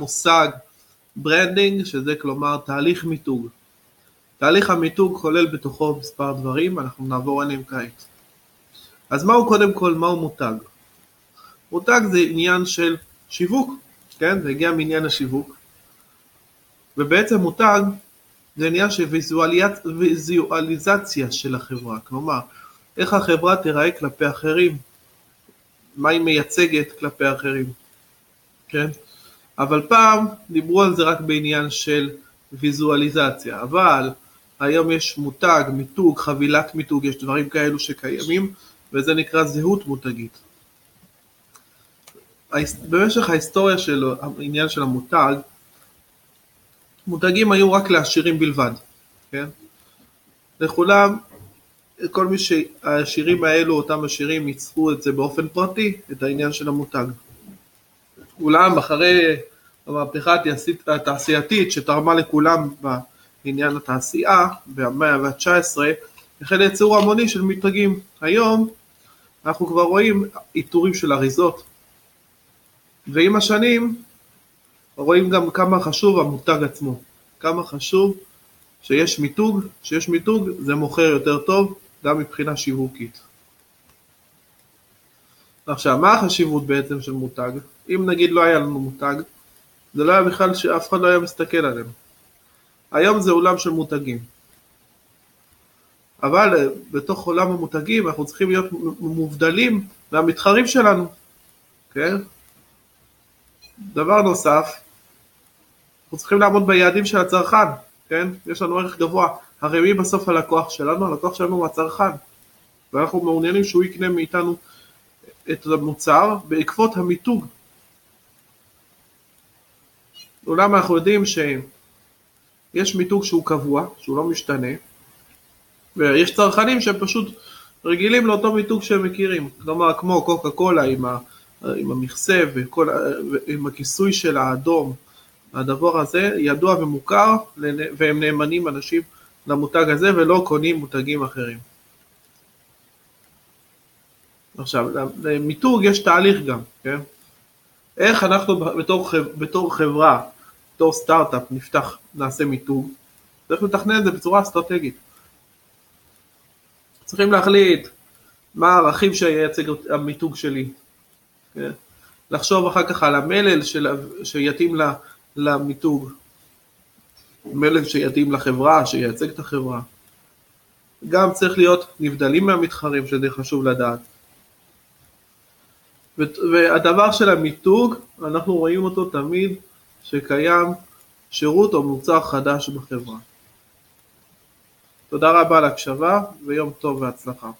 מושג branding, שזה כלומר תהליך מיתוג. תהליך המיתוג כולל בתוכו מספר דברים, אנחנו נעבור עליהם כעת. אז מהו קודם כל, מהו מותג? מותג זה עניין של שיווק, כן? זה הגיע מעניין השיווק. ובעצם מותג זה עניין של ויזואליזציה של החברה, כלומר, איך החברה תיראה כלפי אחרים, מה היא מייצגת כלפי אחרים, כן? אבל פעם דיברו על זה רק בעניין של ויזואליזציה, אבל היום יש מותג, מיתוג, חבילת מיתוג, יש דברים כאלו שקיימים, וזה נקרא זהות מותגית. במשך ההיסטוריה של העניין של המותג, מותגים היו רק לעשירים בלבד, כן? לכולם, כל מי שהשירים האלו, אותם השירים, ייצרו את זה באופן פרטי, את העניין של המותג. אולם אחרי המהפכה התעשייתית שתרמה לכולם בעניין התעשייה במאה ה-19, החל ייצור המוני של מותגים. היום אנחנו כבר רואים עיטורים של אריזות, ועם השנים רואים גם כמה חשוב המותג עצמו, כמה חשוב שיש מיתוג, שיש מיתוג זה מוכר יותר טוב גם מבחינה שיווקית. עכשיו, מה החשיבות בעצם של מותג? אם נגיד לא היה לנו מותג, זה לא היה בכלל שאף אחד לא היה מסתכל עליהם. היום זה עולם של מותגים. אבל אה, בתוך עולם המותגים אנחנו צריכים להיות מובדלים מהמתחרים שלנו, כן? דבר נוסף, אנחנו צריכים לעמוד ביעדים של הצרכן, כן? יש לנו ערך גבוה. הרי מי בסוף הלקוח שלנו? הלקוח שלנו הוא הצרכן. ואנחנו מעוניינים שהוא יקנה מאיתנו את המוצר בעקבות המיתוג. אולם אנחנו יודעים שיש מיתוג שהוא קבוע, שהוא לא משתנה, ויש צרכנים שהם פשוט רגילים לאותו מיתוג שהם מכירים. כלומר, כמו קוקה קולה עם, ה, עם המכסה ועם הכיסוי של האדום, הדבר הזה ידוע ומוכר, והם נאמנים אנשים למותג הזה ולא קונים מותגים אחרים. עכשיו, למיתוג יש תהליך גם, כן? איך אנחנו בתור, בתור חברה, בתור סטארט-אפ, נפתח, נעשה מיתוג? צריך לתכנן את זה בצורה אסטרטגית. צריכים להחליט מה הערכים שייצג המיתוג שלי. כן? לחשוב אחר כך על המלל של, שיתאים למיתוג. מלל שיתאים לחברה, שייצג את החברה. גם צריך להיות נבדלים מהמתחרים, שזה חשוב לדעת. והדבר של המיתוג, אנחנו רואים אותו תמיד שקיים שירות או מוצר חדש בחברה. תודה רבה על הקשבה ויום טוב והצלחה.